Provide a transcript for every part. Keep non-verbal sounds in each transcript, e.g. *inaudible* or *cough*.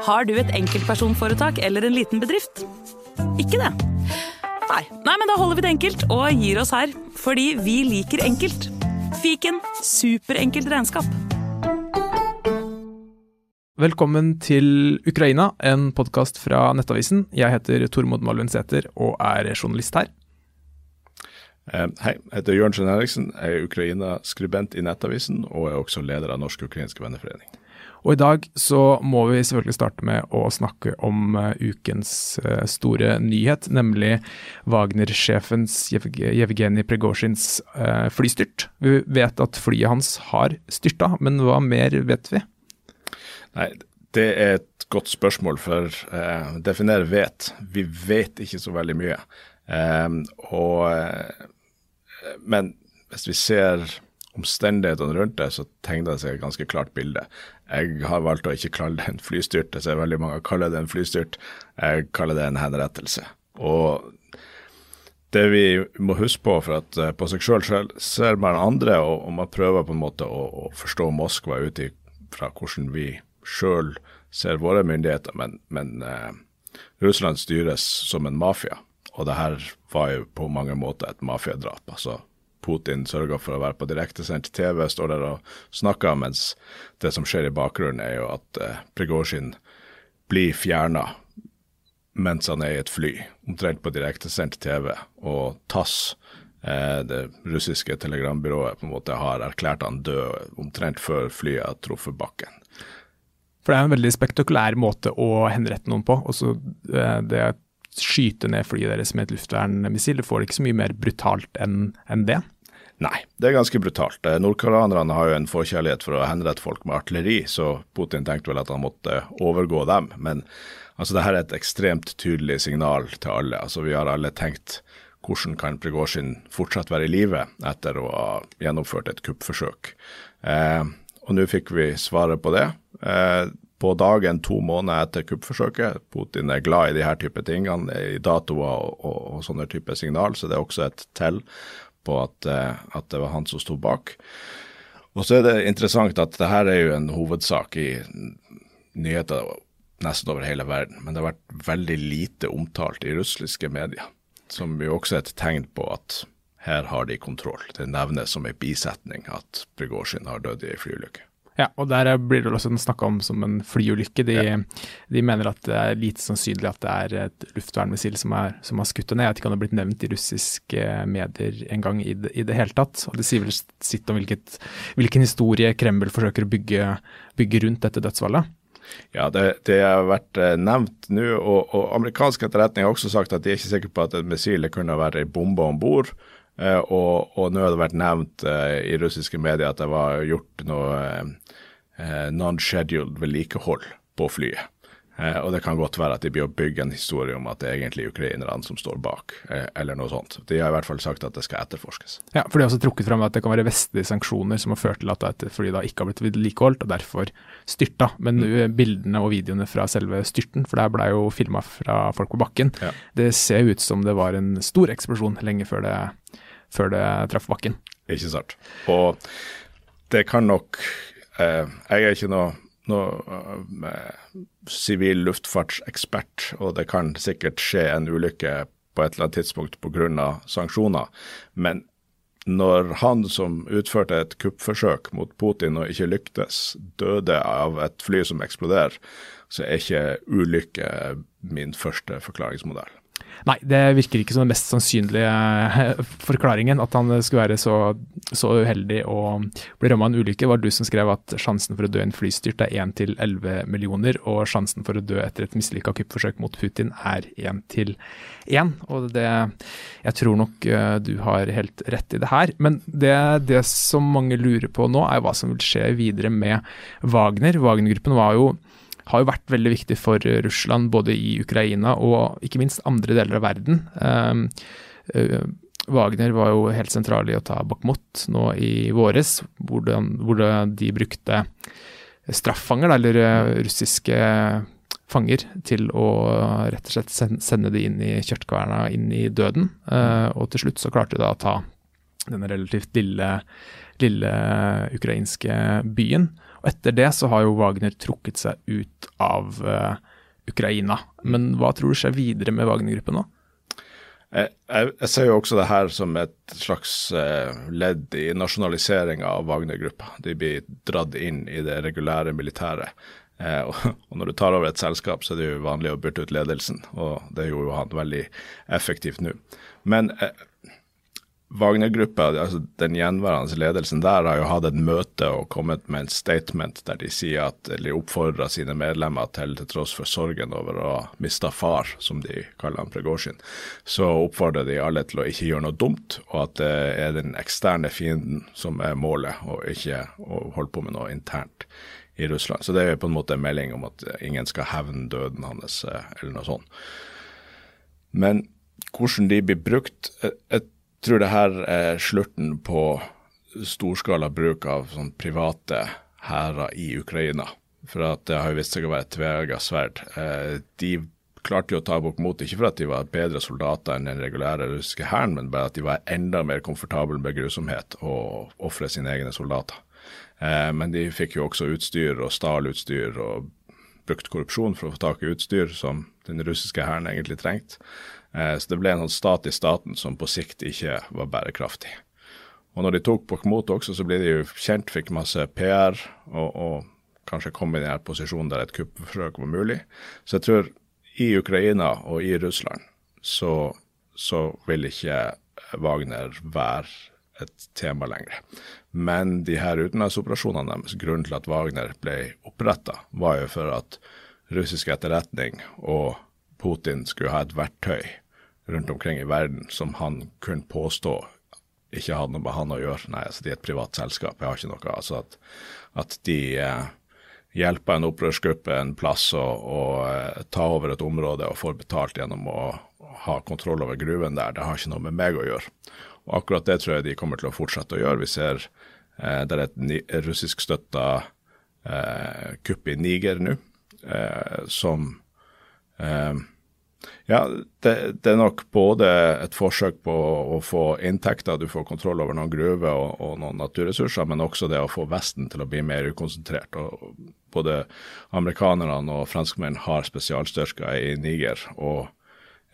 Har du et enkeltpersonforetak eller en liten bedrift? Ikke det? Nei. Nei, men da holder vi det enkelt og gir oss her. Fordi vi liker enkelt. Fiken superenkelt regnskap. Velkommen til Ukraina, en podkast fra Nettavisen. Jeg heter Tormod Malvin Sæther og er journalist her. Eh, hei, jeg heter Jørn Skjønn Henriksen, jeg er Ukraina-skribent i Nettavisen og er også leder av Norsk-ukrainsk venneforening. Og i dag så må vi selvfølgelig starte med å snakke om uh, ukens uh, store nyhet, nemlig Wagner-sjefens Jevgenij Pregozjins uh, flystyrt. Vi vet at flyet hans har styrta, men hva mer vet vi? Nei, det er et godt spørsmål, for uh, definere vet. Vi vet ikke så veldig mye. Um, og, men hvis vi ser omstendighetene rundt det, så tegner det seg et ganske klart bilde. Jeg har valgt å ikke kalle det en flystyrt. Jeg ser veldig mange kaller det en flystyrt. Jeg kaller det en henrettelse. Og det vi må huske på, for at på seg sjøl ser man andre, og, man prøver på en måte å, å forstå Moskva ut fra hvordan vi sjøl ser våre myndigheter, men, men eh, Russland styres som en mafia. Og det her var jo på mange måter et mafiadrap. Altså, Putin sørger for å være på direktesendt TV, står der og snakker, mens det som skjer i bakgrunnen, er jo at eh, Prigozjin blir fjerna mens han er i et fly, omtrent på direktesendt TV, og TASS, eh, det russiske telegrambyrået, på en måte har erklært han død omtrent før flyet har truffet bakken. For det er en veldig spektakulær måte å henrette noen på. Også eh, det skyte ned flyet deres med et luftvernmissil, du får det ikke så mye mer brutalt enn en det? Nei, det er ganske brutalt. Eh, nordkoreanerne har jo en forkjærlighet for å henrette folk med artilleri, så Putin tenkte vel at han måtte overgå dem. Men altså, dette er et ekstremt tydelig signal til alle. Altså, vi har alle tenkt hvordan kan Prigozjin fortsatt være i live etter å ha gjennomført et kuppforsøk. Eh, og nå fikk vi svaret på det. Eh, på dagen to måneder etter kuppforsøket. Putin er glad i de her type tingene, i datoer og, og, og, sånne type signal, så det er også et tell på at, eh, at det var han som sto bak. Og så er det interessant at det her er jo en hovedsak i nyheter nesten over hele verden, men det har vært veldig lite omtalt i russiske medier, som jo også er et tegn på at her har de kontroll. Det nevnes som en bisetning at Prigozjin har dødd i ei flyulykke. Ja, og der blir det også snakka om som en flyulykke. De, ja. de, mener at det er lite sannsynlig at det er et luftvernmissil som, som har skutt ned. Jeg vet ikke om det har blitt nevnt i russiske medier en gang i det, i det hele tatt. Og det sier vel sitt om hvilket, hvilken historie Kreml forsøker å bygge, bygge rundt dette dødsfallet. Ja, det, det, har vært eh, nevnt nå, og, og amerikansk etterretning har også sagt at de er ikke sikre på at et missil kunne være ei bombe om bord. Uh, og, og, nå har det vært nevnt uh, i russiske medier at det var gjort noe uh, non-scheduled vedlikehold på flyet. og det kan godt være at de blir å bygge en historie om at det er egentlig ukrainerne som står bak, eller noe sånt. De har i hvert fall sagt at det skal etterforskes. Ja, for de har også trukket frem at det kan være vestlige sanksjoner som har ført til at dette flyet da ikke har blitt vedlikeholdt, og derfor styrta. Men mm. bildene og videoene fra selve styrten, for der ble jo filma fra folk på bakken, ja. det ser ut som det var en stor eksplosjon lenge før det før det traff bakken. Ikke sant. Og det kan nok eh, Jeg er ikke noe sivil eh, luftfartsekspert, og det kan sikkert skje en ulykke på et eller annet tidspunkt pga. sanksjoner. Men når han som utførte et kuppforsøk mot Putin og ikke lyktes, døde av et fly som eksploderer, så er ikke ulykke min første forklaringsmodell. Nei, det virker ikke som den mest sannsynlige eh, *laughs* forklaringen. At han skulle være så, så uheldig og bli rammet av en ulykke. Det var du som skrev at sjansen for å dø i en flystyrt er 1 til 11 millioner, og sjansen for å dø etter et mislykka kuppforsøk mot Putin er 1 til 1. Og det Jeg tror nok eh, du har helt rett i det her. Men det, det som mange lurer på nå, er hva som vil skje videre med Wagner. Wagner-gruppen var jo har jo vært veldig viktig for Russland, både i Ukraina og ikke minst andre deler av verden. Ehm, eh, Wagner var jo helt sentral i å ta Bakhmut nå i våres, hvor de brukte straffanger, eller eh, russiske fanger, til å rett og slett sende de inn i kjørtkverna, inn i døden. Eh, og til slutt så klarte de da å ta denne relativt lille, lille ukrainske byen. Og etter det så har jo Wagner trukket seg ut av uh, Ukraina. Men hva tror du skjer videre med Wagner-gruppen nå? Jeg, jeg, ser jo også det her som et slags eh, ledd i nasjonaliseringa av Wagner-gruppa. De blir dratt inn i det regulære militæret. Eh, og, når du tar over et selskap, så er det jo vanlig å bytte ut ledelsen, og det gjorde jo han veldig effektivt nå. Men Wagner-gruppa, altså den gjenværende ledelsen der, har jo hatt et møte og kommet med en statement der de sier at, eller oppfordrer sine medlemmer til, til tross for sorgen over å ha mista far, som de kaller han Pregosjin, så oppfordrer de alle til å ikke gjøre noe dumt, og at det er den eksterne fienden som er målet, og ikke å holde på med noe internt i Russland. Så det er på en måte en melding om at ingen skal hevne døden hans, eh, eller noe sånt. Men hvordan de blir brukt et tror det her er slurten på storskala bruk av sånn private hærer i Ukraina. For at det har vist seg å være et tveegga sverd. Eh, de klarte jo å ta bort mot, ikke for at de var bedre soldater enn den regulære russiske hæren, men bare at de var enda mer komfortable med grusomhet og ofre sine egne soldater. Eh, men de fikk jo også utstyr og stal utstyr og brukt korrupsjon for å få tak i utstyr som den russiske hæren egentlig trengte. Eh, så det ble en sånn stat i staten som på sikt ikke var bærekraftig. Og når de tok Bakhmut også, så ble de jo kjent, fikk masse PR, og, og kanskje kom i den posisjonen der et kuppforsøk var mulig. Så jeg tror i Ukraina og i Russland så, så vil ikke Wagner være et tema lenger. Men de her utenlandsoperasjonene deres, grunnen til at Wagner ble oppretta, var jo for at russisk etterretning og Putin skulle ha et verktøy rundt omkring i verden som han kunne påstå ikke hadde noe med han å gjøre. Nei, altså de er et privat selskap, jeg har ikke noe. Altså at, at de eh, hjelper en opprørsgruppe en plass å eh, ta over et område og får betalt gjennom å ha kontroll over gruven der, det har ikke noe med meg å gjøre. Og akkurat det tror jeg de kommer til å fortsette å gjøre. Vi ser eh, det er et russiskstøtta eh, kupp i Niger nå, eh, som eh, ja, det, det, er nok både et forsøk på å få inntekter, du får kontroll over noen gruver og, og, noen naturressurser, men også det å få Vesten til å bli mer ukonsentrert. Og både amerikanerne og franskmenn har spesialstyrker i Niger, og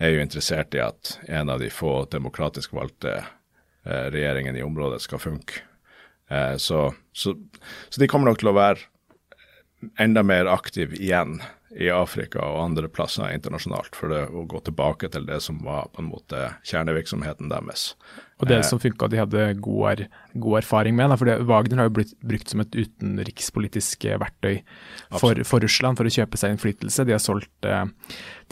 er jo interessert i at en av de få demokratisk valgte eh, regjeringene i området skal funke. Eh, så, så, så de kommer nok til å være enda mer aktiv igjen i Afrika og andre plasser internasjonalt for å gå tilbake til det som var på en måte kjernevirksomheten deres. Og det eh, som funka, de hadde god, god erfaring med. Da, for Wagner har jo blitt brukt som et utenrikspolitisk eh, verktøy for, for, Russland for å kjøpe seg innflytelse. De har solgt eh,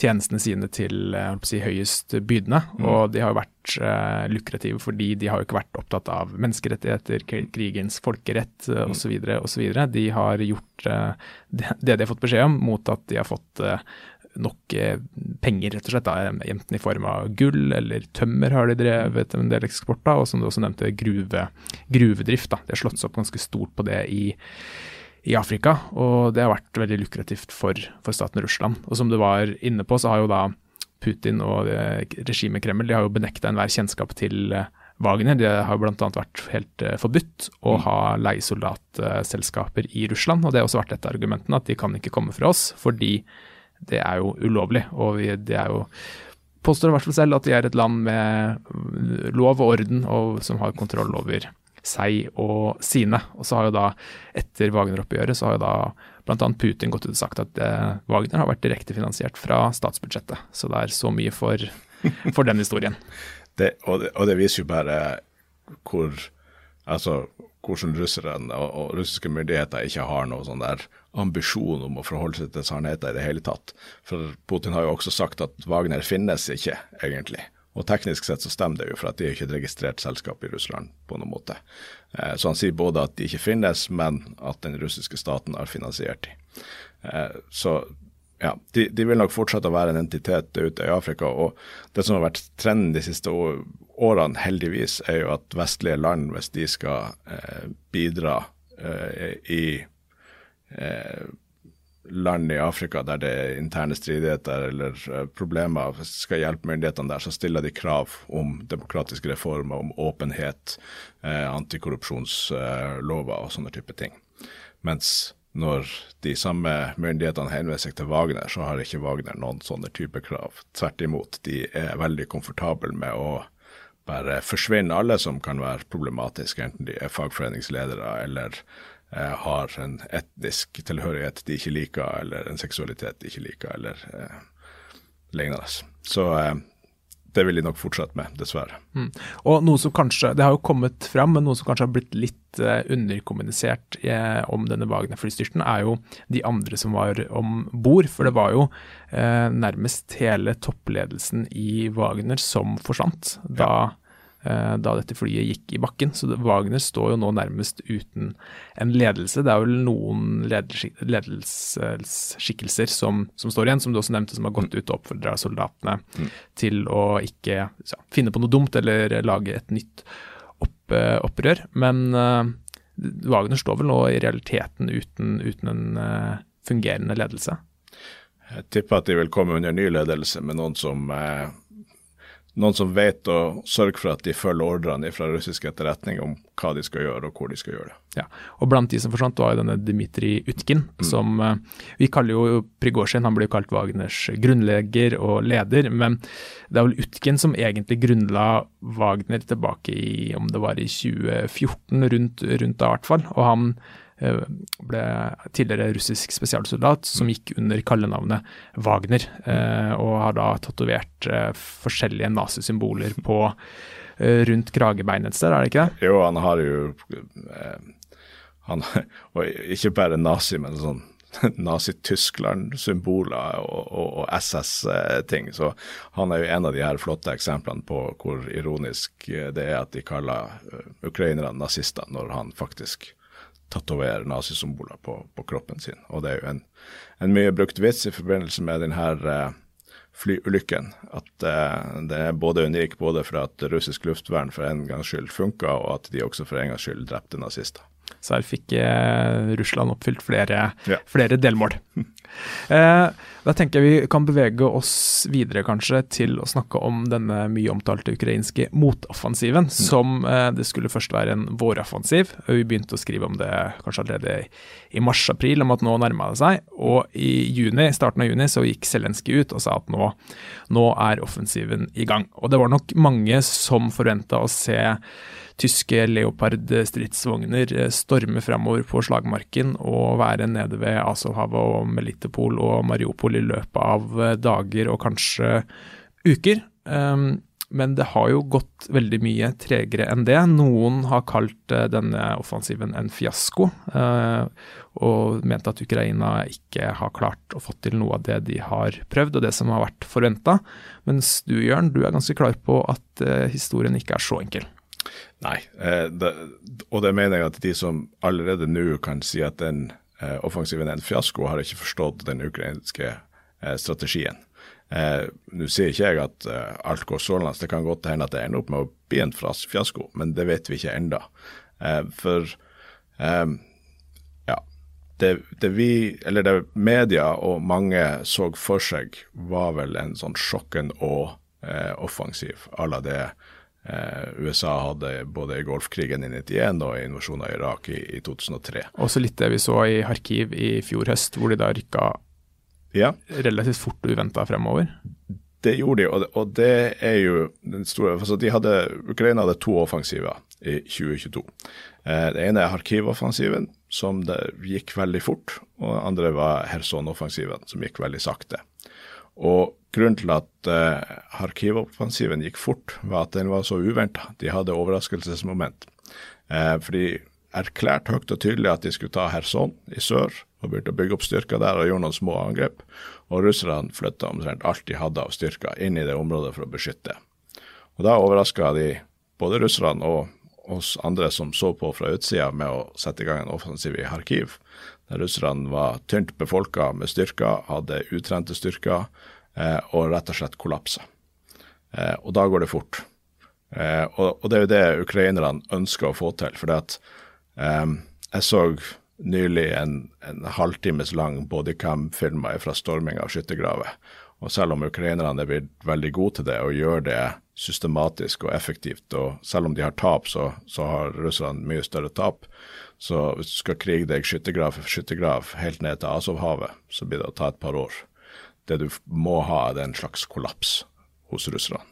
tjenestene sine til eh, si, høyest bydende, mm. og de har jo vært eh, lukrative fordi de har jo ikke vært opptatt av menneskerettigheter, krigens folkerett eh, mm. osv. osv. De har gjort eh, det, det de har fått beskjed om, mot at de har fått nok eh, penger, rett og slett. Da, enten i form av gull eller tømmer har de drevet en del eksport av, og som du også nevnte, gruve, gruvedrift. Da. De har slått seg opp ganske stort på det i, i Afrika, og det har vært veldig lukrativt for, for, staten Russland. Og som du var inne på, så har jo da Putin og regimet Kreml de har jo benekta enhver kjennskap til eh, Wagner. Det har bl.a. vært helt forbudt å mm. ha leiesoldatselskaper i Russland. og Det har også vært et av argumentene, at de kan ikke komme fra oss fordi det er jo ulovlig. Og vi, det er jo påstår i hvert fall selv at de er et land med lov og orden, og som har kontroll over seg og sine. Og så har jo da, etter Wagner-oppgjøret, så har jo da bl.a. Putin gått ut og sagt at eh, Wagner har vært direkte finansiert fra statsbudsjettet. Så det er så mye for, for den historien. *laughs* det, og, det, og, det, viser jo bare hvor altså hvordan russerne og, og, russiske myndigheter ikke har noe sånn der ambisjon om å forholde seg til sannheten i det hele tatt. For Putin har jo også sagt at Wagner finnes ikke, egentlig. Og teknisk sett så stemmer det jo, for at de er ikke et registrert selskap i Russland på noen måte. Eh, så han sier både at de ikke finnes, men at den russiske staten har finansiert dem. Eh, så ja, de, de, vil nok fortsette å være en entitet ute i Afrika. Og det som har vært trenden de siste årene, heldigvis, er jo at vestlige land, hvis de skal eh, bidra eh, i eh, land i Afrika der det er interne stridigheter eller eh, problemer, skal hjelpe myndighetene der, så stiller de krav om demokratiske reformer, om åpenhet, eh, antikorrupsjonslover og sånne type ting. Mens når de samme myndighetene henvender seg til Wagner, så har ikke Wagner noen sånne type krav. Tvert imot, de er veldig komfortable med å bare forsvinne alle som kan være problematiske, enten de er fagforeningsledere eller eh, har en etnisk tilhørighet de ikke liker, eller en seksualitet de ikke liker, eller eh, lignende. Så eh, det vil de nok fortsette med, dessverre. Mm. Og noe som kanskje, Det har jo kommet fram, men noe som kanskje har blitt litt eh, underkommunisert eh, om denne Wagner-flystyrten, er jo de andre som var om bord. For det var jo eh, nærmest hele toppledelsen i Wagner som forsvant da ja. Eh, da dette flyet gikk i bakken. Så Wagner står jo nå nærmest uten en ledelse. Det er vel noen ledelsesskikkelser som, som, står igjen, som du også nevnte, som har gått ut og oppfordra soldatene mm. til å ikke ja, finne på noe dumt eller lage et nytt opp, opprør. Men uh, Wagner står vel nå i realiteten uten, uten en uh, fungerende ledelse? Jeg tipper at de vil komme under ny ledelse med noen som uh noen som vet å sørge for at de følger ordrene fra russisk etterretning om hva de skal gjøre og hvor de skal gjøre det. Ja, og Blant de som forsvant, var jo denne Dmitrij Utkin, mm. som uh, vi kaller jo Prigozjin, han ble jo kalt Wagners grunnlegger og leder. Men det er vel Utkin som egentlig grunnla Wagner tilbake i, om det var i 2014, rundt, rundt da i hvert fall. Og han Eh, ble tidligere russisk spesialsoldat som gikk under kallenavnet Wagner, eh, og har da tatovert eh, forskjellige nazisymboler på rundt kragebeinet et sted, er det ikke det? Jo, han har jo han, *laughs* Og ikke bare nazi, men sånn *laughs* Nazi-Tyskland-symboler og, og, og SS-ting. Så han er jo en av de her flotte eksemplene på hvor ironisk det er at de kaller ukrainerne nazister, når han faktisk tatovere nazisymboler på, på, kroppen sin. Og det er jo en, en mye brukt vits i forbindelse med denne uh, flyulykken. At uh, det er både unik både for at russisk luftvern for en gangs skyld funka, og at de også for en gangs skyld drepte nazister. Så her fikk eh, Russland oppfylt flere, ja. flere delmål. *laughs* Eh, da tenker jeg vi kan bevege oss videre kanskje til å snakke om denne mye omtalte ukrainske motoffensiven, mm. som eh, det skulle først være en våroffensiv. Vi begynte å skrive om det kanskje allerede i mars-april, om at nå nærma det seg. Og i juni, starten av juni så gikk Zelenskyj ut og sa at nå, nå er offensiven i gang. Og det var nok mange som forventa å se tyske Leopard-stridsvogner eh, storme framover på slagmarken og være nede ved Azovhavet og Melitopol og Mariupol i løpet av eh, dager og kanskje uker. Um, men det har jo gått veldig mye tregere enn det. Noen har kalt uh, denne offensiven en fiasko, og ment at Ukraina ikke har klart å få til noe av det de har prøvd, og det som har vært forventa. Mens du, Jørn, du er ganske klar på at historien ikke er så enkel. Nei, eh, det, og det mener jeg at de som allerede nå kan si at den eh, offensiven er en fiasko, har ikke forstått den ukrainske eh, strategien. Eh, nå sier ikke jeg at eh, alt går så det kan godt hende at det ender opp med å bli en fiasko, men det vet vi ikke ennå. Eh, for ja, det, det, vi, eller det media og mange så for seg, var vel en sånn sjokken og offensiv à la det USA hadde både i Golfkrigen i 91 og invasjonen av Irak i, i 2003. Også litt det vi så i Kharkiv i fjor høst, hvor de da rykka ja. relativt fort og uventa fremover. Det gjorde de, og det, er jo den store altså de hadde, Ukraina hadde to offensiver i 2022. Eh, det ene er Kharkiv-offensiven, som gikk veldig fort. Og det andre var Kherson-offensiven, som gikk veldig sakte. Og Grunnen til at eh, Kharkiv-offensiven gikk fort, var at den var så uventa. De hadde overraskelsesmoment. Eh, for de erklærte høyt og tydelig at de skulle ta Kherson i sør, og begynte å bygge opp styrker der og gjøre noen små angrep. Og russerne flytta omtrent alt de hadde av styrker inn i det området for å beskytte. Og da overraska de både russerne og oss andre som så på fra utsida med å sette i gang en offensiv i Kharkiv, der russerne var tynt befolka med styrker, hadde utrente styrker Eh, og rett og slett kollapsa. Eh, og da går det fort. Eh, og, det er jo det ukrainerne ønsker å få til. For jeg så nylig en, en halvtimes lang bodycam-film fra storming av skyttergraver. Og selv om ukrainerne er blitt veldig gode til det og gjør det systematisk og effektivt, og selv om de har tap, så, så har russerne mye større tap. Så hvis du skal krige deg skyttergrav for skyttergrav helt ned til Azovhavet, så blir det å ta et par år. Det du må ha, er en slags kollaps hos russerne.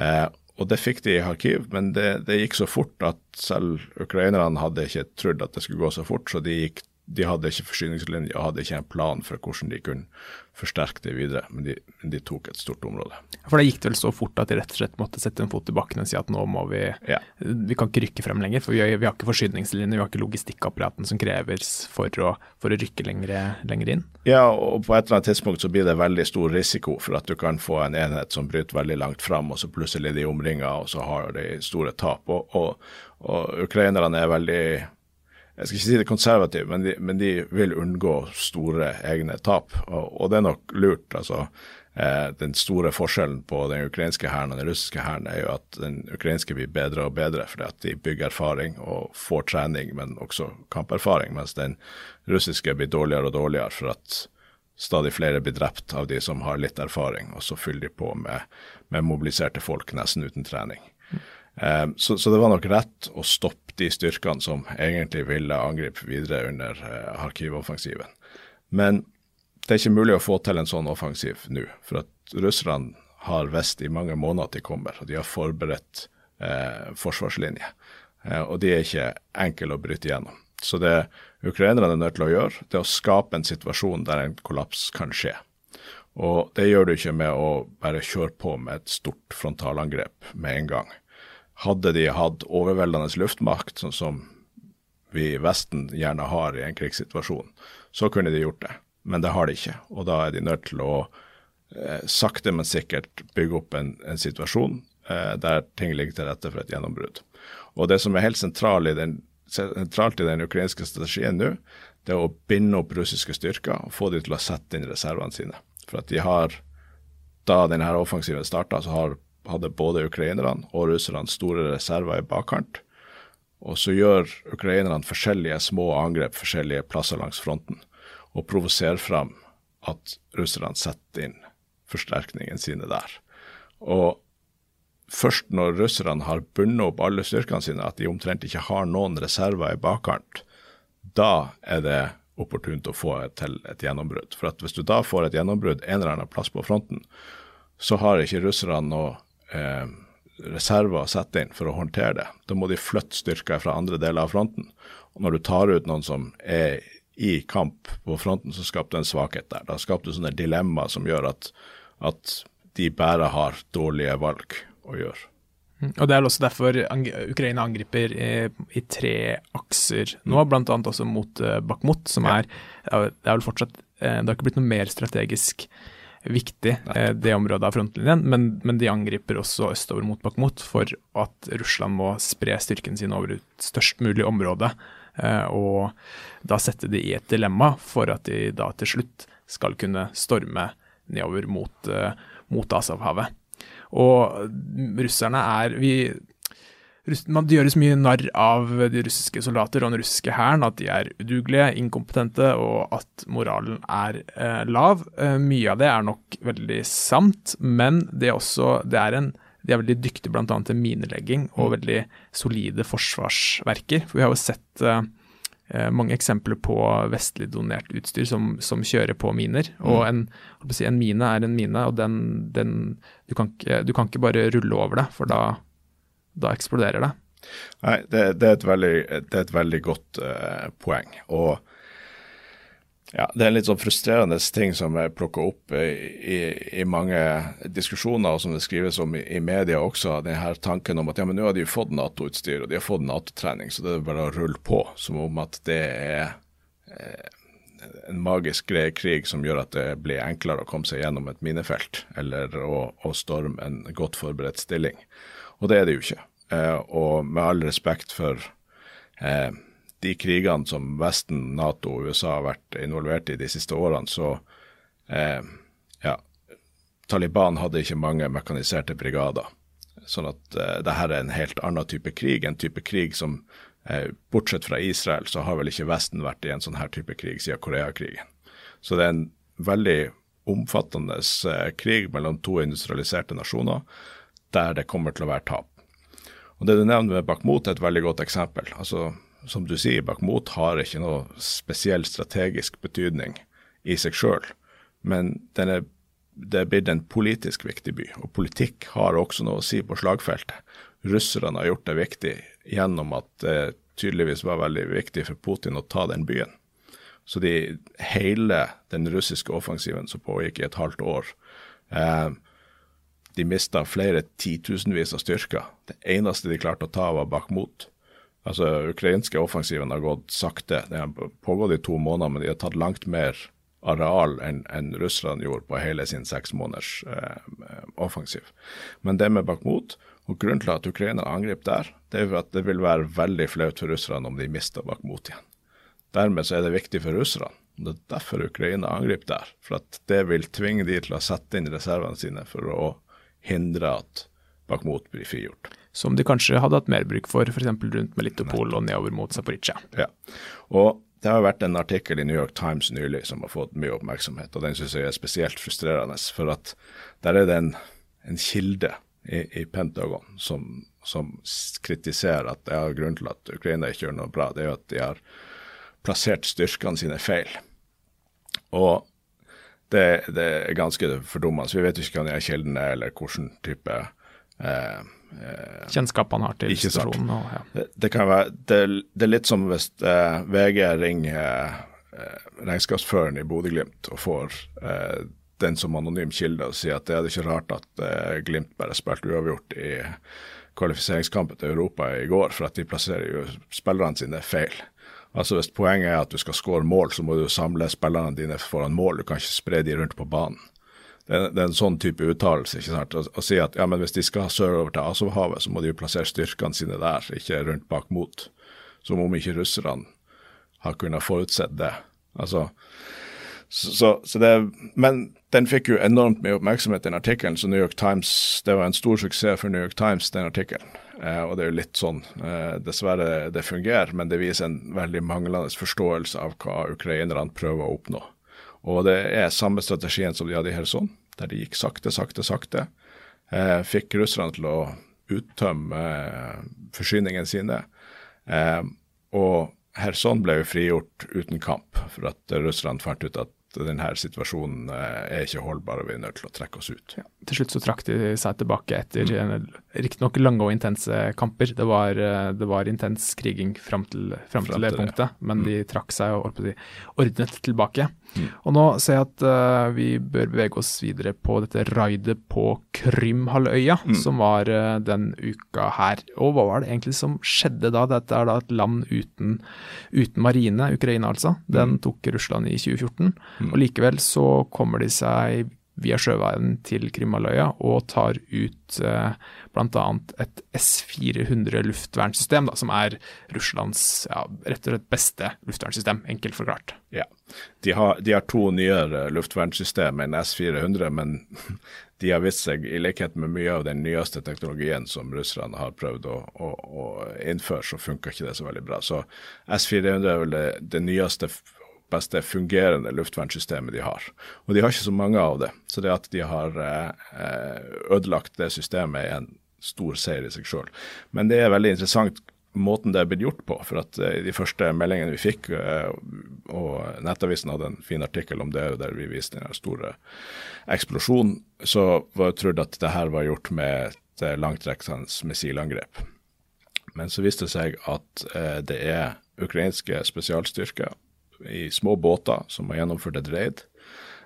Eh, og det fikk de i Kharkiv, men det, det, gikk så fort at selv ukrainerne hadde ikke trodd at det skulle gå så fort, så de gikk de hadde ikke forsyningslinje og hadde ikke en plan for hvordan de kunne forsterke det videre, men de, de, tok et stort område. For da gikk det vel så fort at de rett og slett måtte sette en fot i bakken og si at nå må vi ja. Vi kan ikke rykke frem lenger, for vi har, vi har ikke forsyningslinjer, vi har ikke logistikkapparaten som kreves for å, for å rykke lenger, lenger, inn? Ja, og på et eller annet tidspunkt så blir det veldig stor risiko for at du kan få en enhet som bryter veldig langt fram, og så plutselig de omringa, og så har de store tap. Og, og, og ukrainerne er veldig jeg skal ikke si det konservative, men de, men de vil unngå store egne tap. Og, og det er nok lurt. altså. Eh, den store forskjellen på den ukrainske hæren og den russiske hæren er jo at den ukrainske blir bedre og bedre fordi at de bygger erfaring og får trening, men også kamperfaring, mens den russiske blir dårligere og dårligere for at stadig flere blir drept av de som har litt erfaring, og så fyller de på med, med mobiliserte folk nesten uten trening. Eh, så, så, det var nok rett å stoppe de styrkene som egentlig ville angripe videre under eh, Kharkiv-offensiven. Men det er ikke mulig å få til en sånn offensiv nå. For at russerne har visst i mange måneder at de kommer, og de har forberedt eh, forsvarslinje. Eh, og de er ikke enkle å bryte gjennom. Så det ukrainerne er nødt til å gjøre, det er å skape en situasjon der en kollaps kan skje. Og det gjør du ikke med å bare kjøre på med et stort frontalangrep med en gang. Hadde de hatt overveldende luftmakt, sånn som vi i Vesten gjerne har i en krigssituasjon, så kunne de gjort det. Men det har de ikke, og da er de nødt til å eh, sakte, men sikkert bygge opp en, en situasjon eh, der ting ligger til rette for et gjennombrudd. Og det som er helt sentralt i den, sentralt i den ukrainske strategien nå, det er å binde opp russiske styrker og få dem til å sette inn reservene sine. For at de har, da denne offensiven starta, så har hadde både ukrainerne og russerne store reserver i bakkant. Og så gjør ukrainerne forskjellige små angrep forskjellige plasser langs fronten, og provoserer fram at russerne setter inn forsterkningene sine der. Og først når russerne har bundet opp alle styrkene sine, at de omtrent ikke har noen reserver i bakkant, da er det opportunt å få til et gjennombrudd. For hvis du da får et gjennombrudd en eller annen plass på fronten, så har ikke russerne noe eh, reserver å sette inn for å håndtere det. Da må de flytte styrker fra andre deler av fronten. Og når du tar ut noen som er i kamp på fronten, så skaper du en svakhet der. Da skaper du sånne dilemmaer som gjør at, at de bare har dårlige valg å gjøre. Mm. Og Det er også derfor Ukraina angriper i, i tre akser nå, mm. bl.a. også mot uh, Bakhmut, som er Det er vel fortsatt eh, Det har ikke blitt noe mer strategisk viktig, eh, det området av frontlinjen. Men, men, de angriper også østover mot Bakhmut for at Russland må spre styrken sin over et størst mulig område. Eh, og da sette de i et dilemma for at de da til slutt skal kunne storme nedover mot, eh, mot Asavhavet. Og russerne er vi man, gjøres mye narr av de russiske soldater og den russiske hæren, at de er udugelige, inkompetente og at moralen er eh, lav. Eh, mye av det er nok veldig sant, men det er også det er en, de er veldig dyktige bl.a. til minelegging og mm. veldig solide forsvarsverker. For vi har jo sett eh, eh, mange eksempler på vestlig donert utstyr som, som kjører på miner. Mm. Og en, si, en, mine er en mine, og den, den du, kan ikke, du, kan ikke, bare rulle over det, for da da eksploderer det. Nei, det, det, er, et veldig, det er et veldig godt uh, poeng. Og ja, det er en litt sånn frustrerende ting som er plukka opp i, i, mange diskusjoner, og som det skrives om i, i media også. den her tanken om at ja, men nå har de fått Nato-utstyr og de har fått Nato-trening, så det er bare å rulle på. Som om at det er eh, en magisk greie krig som gjør at det blir enklere å komme seg gjennom et minefelt, eller å, å storme en godt forberedt stilling. Og det er det jo ikke. Eh, og med all respekt for eh, de krigene som Vesten, Nato og USA har vært involvert i de siste årene, så eh, ja, Taliban hadde ikke mange mekaniserte brigader. Sånn at eh, det er en helt annen type krig, en type krig som eh, Bortsett fra Israel, så har vel ikke Vesten vært i en sånn her type krig siden Koreakrigen. Så det er en veldig omfattende eh, krig mellom to industrialiserte nasjoner der det kommer til å være tap. Og Det du nevner med Bakhmut er et veldig godt eksempel. Altså, Som du sier, Bakhmut har ikke noe spesiell strategisk betydning i seg sjøl, men den er, det er blitt en politisk viktig by. Og politikk har også noe å si på slagfeltet. Russerne har gjort det viktig gjennom at det tydeligvis var veldig viktig for Putin å ta den byen. Så de, hele den russiske offensiven som pågikk i et halvt år eh, De mista flere titusenvis av styrker. Det eneste de klarte å ta, var Bakhmut. Altså, ukrainske offensiven har gått sakte. Det har pågått i to måneder, men de har tatt langt mer areal enn en Russland gjorde på hele sin seks måneders eh, offensiv. Men det med Bakhmut, og grunnen til at Ukraina angrep der, det er at det vil være veldig flaut for russerne om de mister Bakhmut igjen. Dermed så er det viktig for russerne. Det er derfor Ukraina angriper der. For at det vil tvinge de til å sette inn reservene sine for å hindre at Bakhmut blir frigjort. Som de kanskje hadde hatt mer bruk for, f.eks. rundt Melitopol og nedover mot Zaporizjzja. Ja. Og det har vært en artikkel i New York Times nylig som har fått mye oppmerksomhet, og den syns jeg er spesielt frustrerende. For at der er det en, en kilde i, i Pentagon som, som, kritiserer at det er grunnen til at Ukraina ikke gjør noe bra. Det er jo at de har plassert styrkene sine feil. Og det, det er ganske fordummende. Så vi vet ikke hva de kilden er, eller hvilken type eh, eh, Kjennskap han har til situasjonen. Og, ja. det, det, kan være, det, det, er litt som hvis eh, VG ringer eh, regnskapsføreren i Bodø-Glimt og får eh, den som anonym kilde og sier at det er ikke rart at eh, Glimt bare spilte uavgjort i kvalifiseringskampen til Europa i går, for at de plasserer jo spillerne sine feil. Altså Hvis poenget er at du skal skåre mål, så må du samle spillerne dine foran mål. Du kan ikke spre de rundt på banen. Det er, det er en sånn type uttalelse. ikke sant? Å, å, si at ja, men hvis de skal sørover til Azovhavet, så må de jo plassere styrkene sine der, ikke rundt bak mot. Som om ikke russerne har kunnet forutsett det. Altså, så, så det, men den fikk jo enormt mye oppmerksomhet, den artikkelen. Så New York Times, det var en stor suksess for New York Times, den artikkelen. Eh, og det er jo litt sånn, eh, dessverre det fungerer, men det viser en veldig manglende forståelse av hva ukrainerne prøver å oppnå. Og det er samme strategien som de hadde i Kherson, der de gikk sakte, sakte, sakte. Eh, fikk russerne til å uttømme forsyningene sine. Og Kherson ble jo frigjort uten kamp, for at russerne fant ut at denne situasjonen eh, er ikke holdbar, og vi er nødt til å trekke oss ut. Ja, til slutt så trakk de seg tilbake etter mm. riktignok lange og intense kamper. Det var, eh, det var intens kriging fram til, fram til, det punktet, men mm. de trakk seg og ordnet tilbake. Mm. Og nå ser jeg at uh, vi bør bevege oss videre på dette raidet på Krymhalvøya, mm. som var uh, den uka her. Og hva var det egentlig som skjedde da? Dette er da et land uten, uten marine, Ukraina altså. Den mm. tok Russland i 2014. Mm. Og likevel så kommer de seg via sjøveien til Krimhalvøya og tar ut eh, bl.a. et S-400 luftvernsystem, da, som er Russlands ja, rett og slett beste luftvernsystem, enkelt forklart. Ja, de har, de har to nyere luftvernsystem enn S-400, men *laughs* de har vist seg, i likhet med mye av den nyeste teknologien som russerne har prøvd å, å, å innføre, så funker ikke det så veldig bra. Så S-400 er vel det, det nyeste beste fungerende luftvernsystemet de har. Og de har ikke så mange av det. Så det at de har eh, ødelagt det systemet er en stor seier i seg sjøl. Men det er veldig interessant måten det er blitt gjort på. For at eh, de første meldingene vi fikk, eh, og Nettavisen hadde en fin artikkel om det der vi viste den store eksplosjonen, så var det trodd at det her var gjort med et langtrekkende missilangrep. Men så viste det seg at det er ukrainske spesialstyrker i små båter som har gjennomført et raid.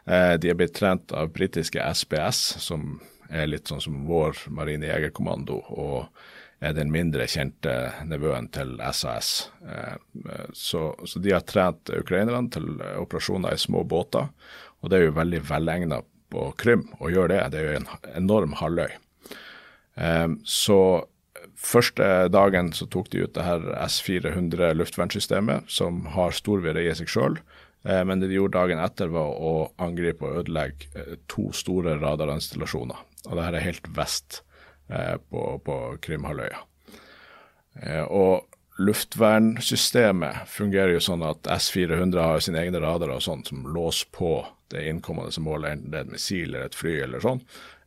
Eh, de er blitt trent av britiske SBS, som er litt sånn som vår marine jegerkommando, og den mindre kjente nevøen til SAS. Eh, så, så, de har trent ukrainerne til operasjoner i små båter, og det er jo veldig velegna på Krym å gjøre det. Det er jo en enorm halvøy. Eh, så Første dagen så tok de ut det her S400 luftvernsystemet, som har stor virre i seg sjøl. Eh, men det de gjorde dagen etter, var å angripe og ødelegge to store radarinstallasjoner. Og det her er helt vest på, på Krimhalvøya. Og luftvernsystemet fungerer jo sånn at S-400 har sine egne radarer og sånn som låser på det innkommende målet, enten det er et missil eller et fly eller sånn,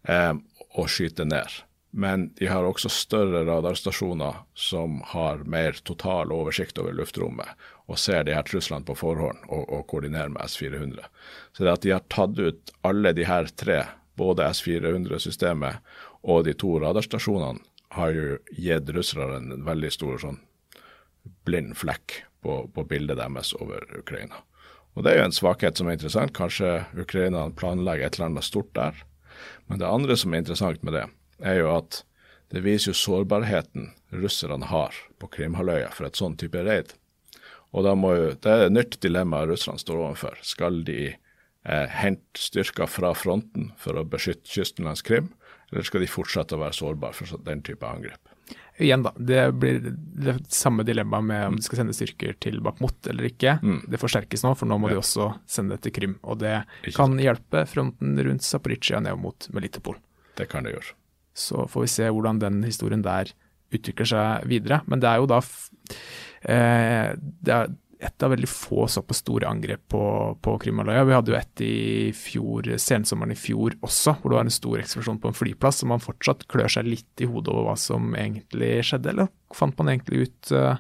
eh, og skyter ned. Men de har også større radarstasjoner som har mer total oversikt over luftrommet og ser de her truslene på forhånd og, og koordinerer med S-400. Så det at de har tatt ut alle de her tre, både S-400-systemet og de to radarstasjonene, har jo gitt russerne en veldig stor sånn blind flekk på, på, bildet deres over Ukraina. Og Det er jo en svakhet som er interessant. Kanskje Ukraina planlegger et eller annet stort der. Men det andre som er interessant med det, er jo at det viser jo sårbarheten russerne har på Krimhalvøya for et sånn type raid. Og da må jo, Det er et nytt dilemma russerne står overfor. Skal de eh, hente styrker fra fronten for å beskytte kysten langs Krim, eller skal de fortsette å være sårbare for den type angrep? Igjen, da. Det blir det samme dilemmaet med om de skal sende styrker til Bakhmut eller ikke. Mm. Det forsterkes nå, for nå må ja. de også sende det til Krim. Og det ikke kan sant. hjelpe fronten rundt Zaporizjzja ned mot Melitopol. Det kan det gjøre. Så får vi se hvordan den historien der utvikler seg videre. Men det er jo da eh, det er, et av veldig få såpass store angrep på, på Krimhalvøya. Vi hadde jo et i fjor, sensommeren i fjor også, hvor det var en stor eksplosjon på en flyplass. Så man fortsatt klør seg litt i hodet over hva som egentlig skjedde, eller fant man egentlig ut uh...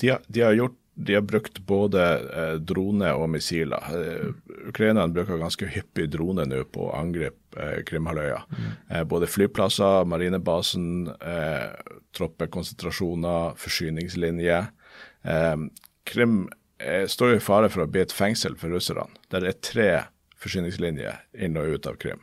de, har, de, har, gjort de har brukt både eh, drone og missiler. Eh, Ukrainerne bruker ganske hyppig drone nå på å angripe eh, Krimhalvøya. Mm. Eh, både flyplasser, marinebasen, eh, troppekonsentrasjoner, forsyningslinjer. Eh, Krim eh, står i fare for å bli et fengsel for russerne. Der det er tre forsyningslinjer inn og ut av Krim.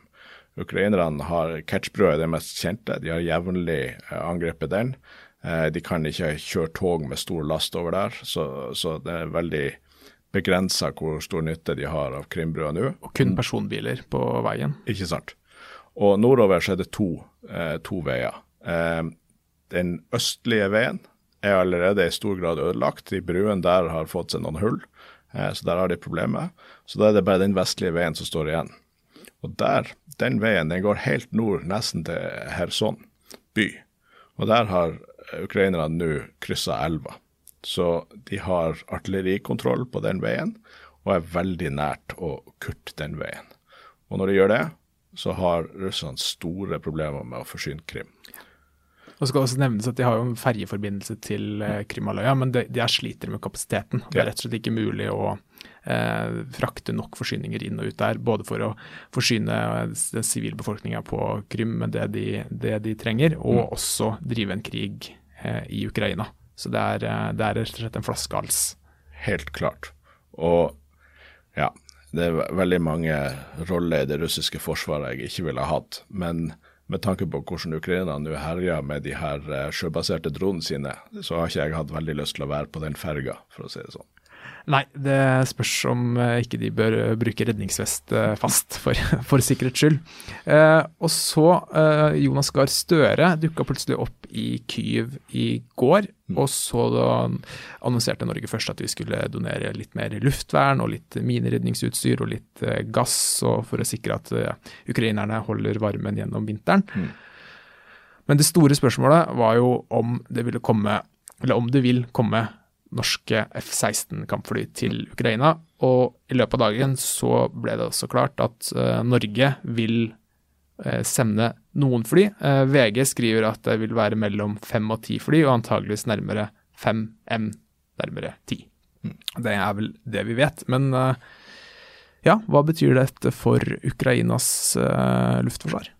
Ukrainerne har Kertsbrua er det mest kjente. De har jevnlig eh, angrepet den. Eh, de kan ikke kjøre tog med stor last over der, så, så det er veldig begrensa hvor stor nytte de har av Krimbrua nå. Og kun personbiler på veien. Ikke sant. Og nordover så er det to, eh, to veier. Den østlige veien er allerede i stor grad ødelagt. De bruene der har fått seg noen hull, eh, så der har de problemer. Så da er det bare den vestlige veien som står igjen. Og der, den veien den går helt nord, nesten til Kherson by. Og der har ukrainerne nå kryssa elva. Så de har artillerikontroll på den veien, og er veldig nært å kutte den veien. Og når de gjør det, så har russerne store problemer med å forsyne Krim. Og skal også nevnes at De har jo en ferjeforbindelse til eh, Krimhalvøya, men de, de sliter med kapasiteten. Det er rett og slett ikke mulig å eh, frakte nok forsyninger inn og ut der. Både for å forsyne den sivilbefolkninga på Krim med det de, det de trenger, og mm. også drive en krig eh, i Ukraina. Så det er, eh, det er rett og slett en flaskehals. Helt klart. Og ja, det er veldig mange roller i det russiske forsvaret jeg ikke ville ha hatt. Men med tanke på hvordan Ukraina nå herjer med de her eh, sjøbaserte dronene sine, så har ikke jeg hatt veldig lyst til å være på den ferga, for å si det sånn. Nei, det spørs om eh, ikke de bør eh, bruke redningsvest eh, fast, *laughs* for, for sikkerhets skyld. Eh, og så, eh, Jonas Gahr Støre dukka plutselig opp i Kyiv i går. Mm. Og så da annonserte Norge først at vi skulle donere litt mer luftvern og litt mineredningsutstyr og litt eh, gass, for å sikre at ukrainerne holder varmen gjennom vinteren. Mm. Men det store spørsmålet var jo om det ville komme, eller om det vil komme norske F-16-kampfly til Ukraina. Og i løpet av dagen så ble det også klart at uh, Norge vil uh, sende noen fly. Uh, VG skriver at det vil være mellom fem og ti fly, og antageligvis nærmere fem M, nærmere ti. Mm. Det er vel det vi vet. Men ja, hva betyr dette for Ukrainas luftforsvar?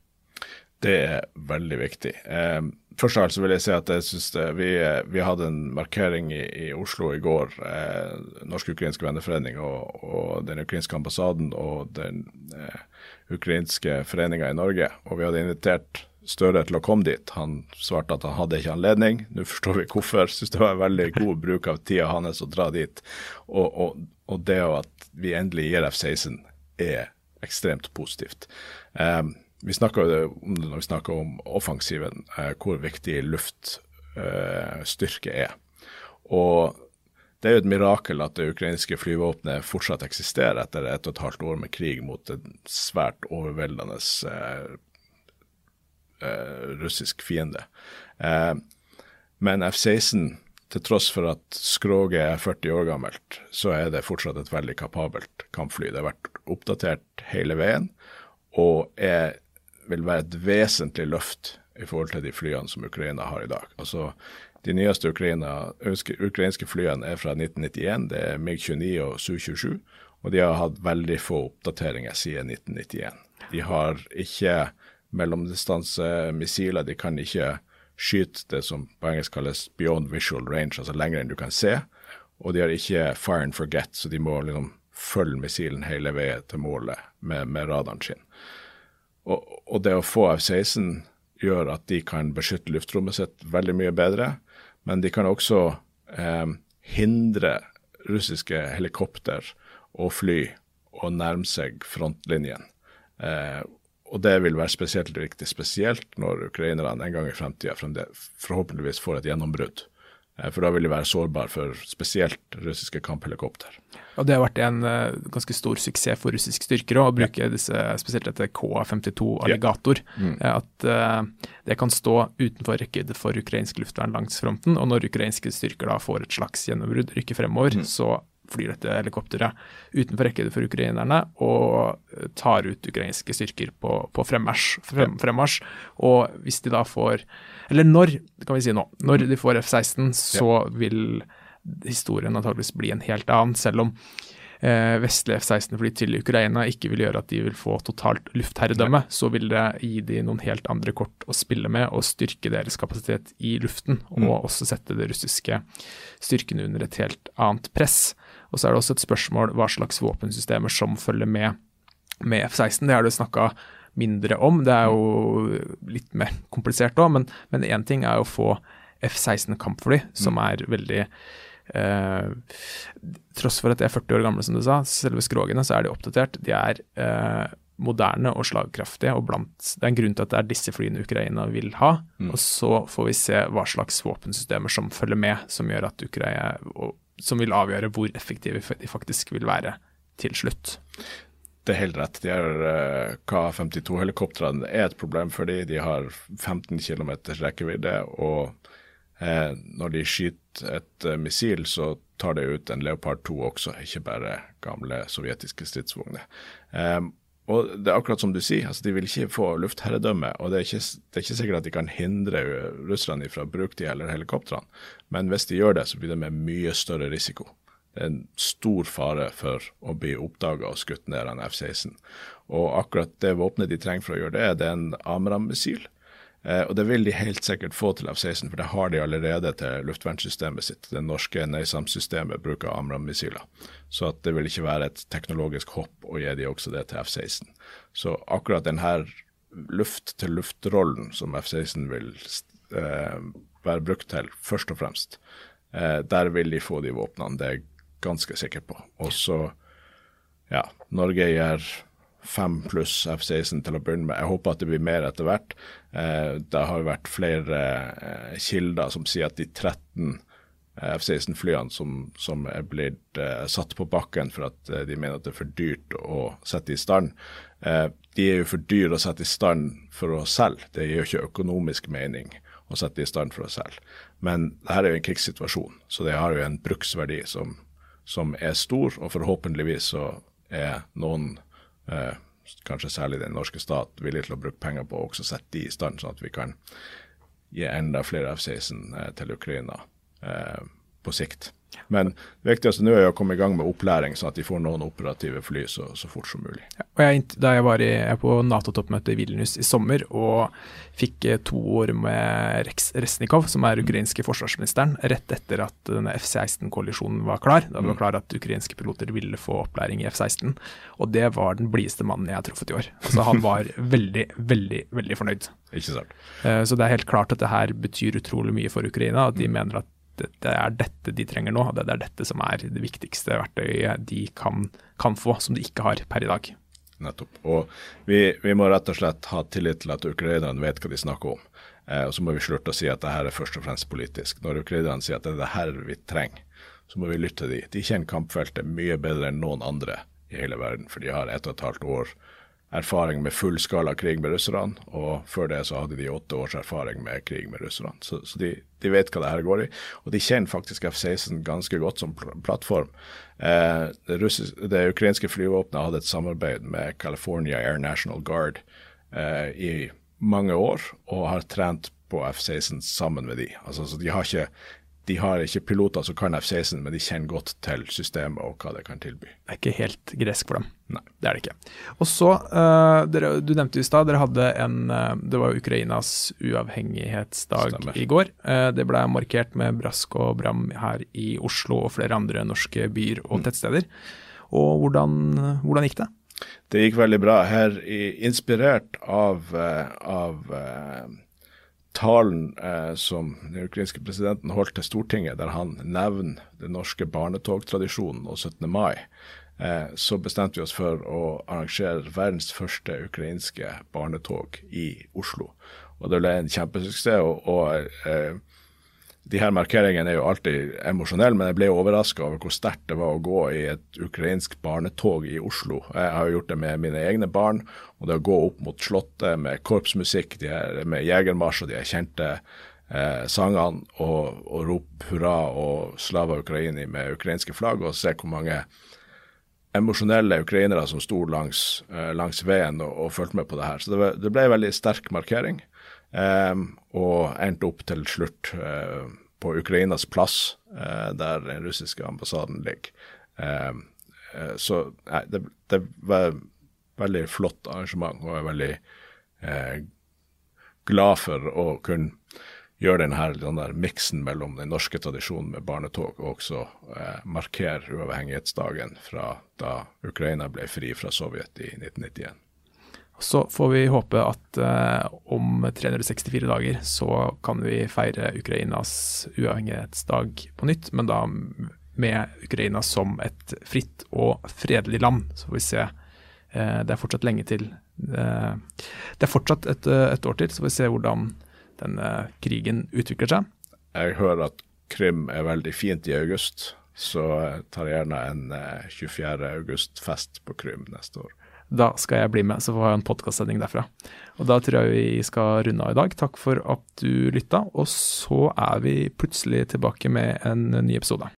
Det er veldig viktig. Eh, først av alt så vil jeg si at jeg synes det, vi, vi, hadde en markering i, i Oslo i går. Eh, Norsk-ukrainske venneforening og, og, den ukrainske ambassaden og den eh, ukrainske foreninga i Norge. Og vi hadde invitert Støre til å komme dit. Han svarte at han hadde ikke anledning. Nå forstår vi hvorfor. Syns det var en veldig god bruk av tida hans å dra dit. Og, og, og det at vi endelig gir F-16 er ekstremt positivt. Um, vi snakker om det når vi snakker om offensiven, eh, hvor viktig luftstyrke eh, er. Og det er jo et mirakel at det ukrainske flyvåpenet fortsatt eksisterer etter et og et halvt år med krig mot en svært overveldende eh, russisk fiende. Men F-16 til tross for at skroget er 40 år gammelt, så er det fortsatt et veldig kapabelt kampfly. Det har vært oppdatert hele veien, og er, vil være et vesentlig løft i forhold til de flyene som Ukraina har i dag. Altså, De nyeste Ukraina, ukrainske flyene er fra 1991. Det er MiG-29 og Su-27. Og de har hatt veldig få oppdateringer siden 1991. De har ikke mellomdistansemissiler. De kan ikke skyte det som på engelsk kalles beyond visual range, altså lenger enn du kan se. Og de har ikke fire and forget, så de må liksom følge missilen hele veien til målet med, med radaren sin. Og, og, det å få F-16 gjør at de kan beskytte luftrommet sitt veldig mye bedre, men de kan også eh, hindre russiske helikopter og fly å nærme seg frontlinjen. Eh, og det vil være spesielt viktig, spesielt når ukrainerne en gang i fremtida forhåpentligvis får et gjennombrudd. Eh, for da vil de være sårbare for spesielt russiske kamphelikopter. Og Det har vært en uh, ganske stor suksess for russiske styrker å bruke disse, spesielt dette KA-52 Alligator. Ja. Mm. At uh, det kan stå utenfor rekkevidde for ukrainsk luftvern langs fronten. Og når ukrainske styrker da får et slags gjennombrudd, rykker fremover, mm. så flyr dette helikopteret utenfor rekkevidde for ukrainerne og tar ut ukrainske styrker på, på fremmarsj, frem, fremmarsj. Og hvis de da får Eller når, kan vi si nå. Når de får F-16, så vil historien antakeligvis bli en helt annen. Selv om eh, vestlige F-16-fly til Ukraina ikke vil gjøre at de vil få totalt luftherredømme, så vil det gi de noen helt andre kort å spille med og styrke deres kapasitet i luften. Og mm. også sette det russiske styrkene under et helt annet press. Og så er det også et spørsmål hva slags våpensystemer som følger med, med F-16. Det har du snakka mindre om. Det er jo litt mer komplisert òg, men én ting er å få F-16 kampfly, som mm. er veldig eh, Tross for at de er 40 år gamle, som du sa, selve skrogene, så er de oppdatert. De er eh, moderne og slagkraftige, og blant, det er en grunn til at det er disse flyene Ukraina vil ha. Mm. Og så får vi se hva slags våpensystemer som følger med, som gjør at Ukraina, og som vil avgjøre hvor effektive de faktisk vil være til slutt. Det er helt rett. De her uh, K-52-helikoptrene er et problem for dem. De har 15 km rekkevidde, og uh, når de skyter et uh, missil, så tar det ut en Leopard 2 også, ikke bare gamle sovjetiske stridsvogner. Eh, og det er akkurat som du sier, altså de vil ikke få luftherredømme. Og det er, ikke, det er ikke sikkert at de kan hindre russerne fra å bruke de eller helikoptrene. Men hvis de gjør det, så blir det med mye større risiko. Det er en stor fare for å bli oppdaga og skutt ned av en F-16. Og akkurat det våpenet de trenger for å gjøre det, det er en Amram-missil. Eh, og det vil de helt sikkert få til F-16, for det har de allerede til luftvernsystemet sitt. Det norske NASAM-systemet bruker Amram-missiler. Så det vil ikke være et teknologisk hopp å gi de også det til F-16. Så akkurat denne luft-til-luft-rollen som F-16 vil eh, være brukt til, først og fremst, eh, der vil de få de våpnene. Det er jeg ganske sikker på. Og så, ja, Norge gjør fem pluss F-16 til å begynne med. Jeg håper at det blir mer etter hvert. Eh, det har jo vært flere eh, kilder som sier at de 13 eh, F-16-flyene som, som, er blitt satt på bakken for at de mener at det er for dyrt å sette i stand, de er jo for dyre å sette i stand for å selge. Det gir jo ikke økonomisk mening å sette i stand for å selge. Men dette er jo en krigssituasjon, så det har jo en bruksverdi som, som er stor, og forhåpentligvis så er noen eh, kanskje særlig den norske stat, villig til å bruke penger på å også sette de i stand, sånn at vi kan gi enda flere F-16 eh, til Ukraina eh, på sikt. Men det viktigste nå er å komme i gang med opplæring, sånn at de får noen operative fly så, så fort som mulig. Ja, jeg, da jeg var i, jeg på Nato-toppmøtet i Vilnius i sommer og fikk eh, to år med Rex Resnikov, som er ukrainske forsvarsministeren, rett etter at denne F-16-koalisjonen var klar. Da det var mm. klar at ukrainske piloter ville få opplæring i F-16. Og det var den blideste mannen jeg har truffet i år. Altså, han var *laughs* veldig, veldig, veldig fornøyd. Ikke sant. Eh, så det er helt klart at det her betyr utrolig mye for Ukraina. At de mm. mener at det er dette de trenger nå. Det er dette som er det viktigste verktøyet de kan, kan få, som de ikke har per i dag. Nettopp. Og vi, vi, må rett og slett ha tillit til at ukrainerne vet hva de snakker om. Eh, og så må vi slutte å si at det her er først og fremst politisk. Når ukrainerne sier at det er det her vi trenger, så må vi lytte til de. De kjenner kampfeltet mye bedre enn noen andre i hele verden, for de har ett og et halvt år erfaring med fullskala krig med russerne, og før det så hadde de åtte års erfaring med krig med russerne. Så, så de, de, vet hva det her går i. Og de kjenner faktisk F-16 ganske godt som pl plattform. Eh, det, russiske, det, ukrainske flyvåpenet hadde et samarbeid med California Air National Guard eh, i mange år, og har trent på F-16 sammen med de. Altså, så de har ikke de har ikke piloter som kan F-16, men de kjenner godt til systemet og hva det kan tilby. Det er ikke helt gresk for dem. Nei. Det er det ikke. Og så, uh, dere, Du nevnte i stad dere hadde en uh, Det var jo Ukrainas uavhengighetsdag Stemmer. i går. Uh, det ble markert med brask og bram her i Oslo og flere andre norske byer og mm. tettsteder. Og hvordan, hvordan, gikk det? Det gikk veldig bra. Her, inspirert av, av talen eh, som den ukrainske presidenten holdt til Stortinget, der han nevner den norske barnetogtradisjonen og 17. mai, eh, så bestemte vi oss for å arrangere verdens første ukrainske barnetog i Oslo. Og Det ble en kjempesuksess. og, og eh, de her markeringene er jo alltid emosjonelle, men jeg ble overraska over hvor sterkt det var å gå i et ukrainsk barnetog i Oslo. Jeg har jo gjort det med mine egne barn, og det å gå opp mot Slottet med korpsmusikk, her, med jegermarsj og de kjente eh, sangene, og, og rope hurra og 'Slava Ukraini' med ukrainske flagg, og se hvor mange emosjonelle ukrainere som sto langs, eh, langs veien og, og fulgte med på det her. Så det, ble, det ble en veldig sterk markering. Um, og endte opp til slutt uh, på Ukrainas plass, uh, der den russiske ambassaden ligger. Um, uh, så nei, det, det, var et veldig flott arrangement, og jeg er veldig glad for å kunne gjøre denne den der miksen mellom den norske tradisjonen med barnetog og også markere uavhengighetsdagen fra da Ukraina ble fri fra Sovjet i 1991. Så får vi håpe at eh, om 364 dager så kan vi feire Ukrainas uavhengighetsdag på nytt, men da med Ukraina som et fritt og fredelig land. Så får vi se. Eh, det er fortsatt lenge til. Eh, det er fortsatt et, et, år til, så får vi se hvordan denne krigen utvikler seg. Jeg hører at Krim er veldig fint i august, så tar jeg gjerne en 24. Eh, august-fest på Krim neste år. Da skal jeg bli med, så får jeg en podkastsending derfra. Og da tror jeg vi skal runde av i dag. Takk for at du lytta, og så er vi plutselig tilbake med en ny episode.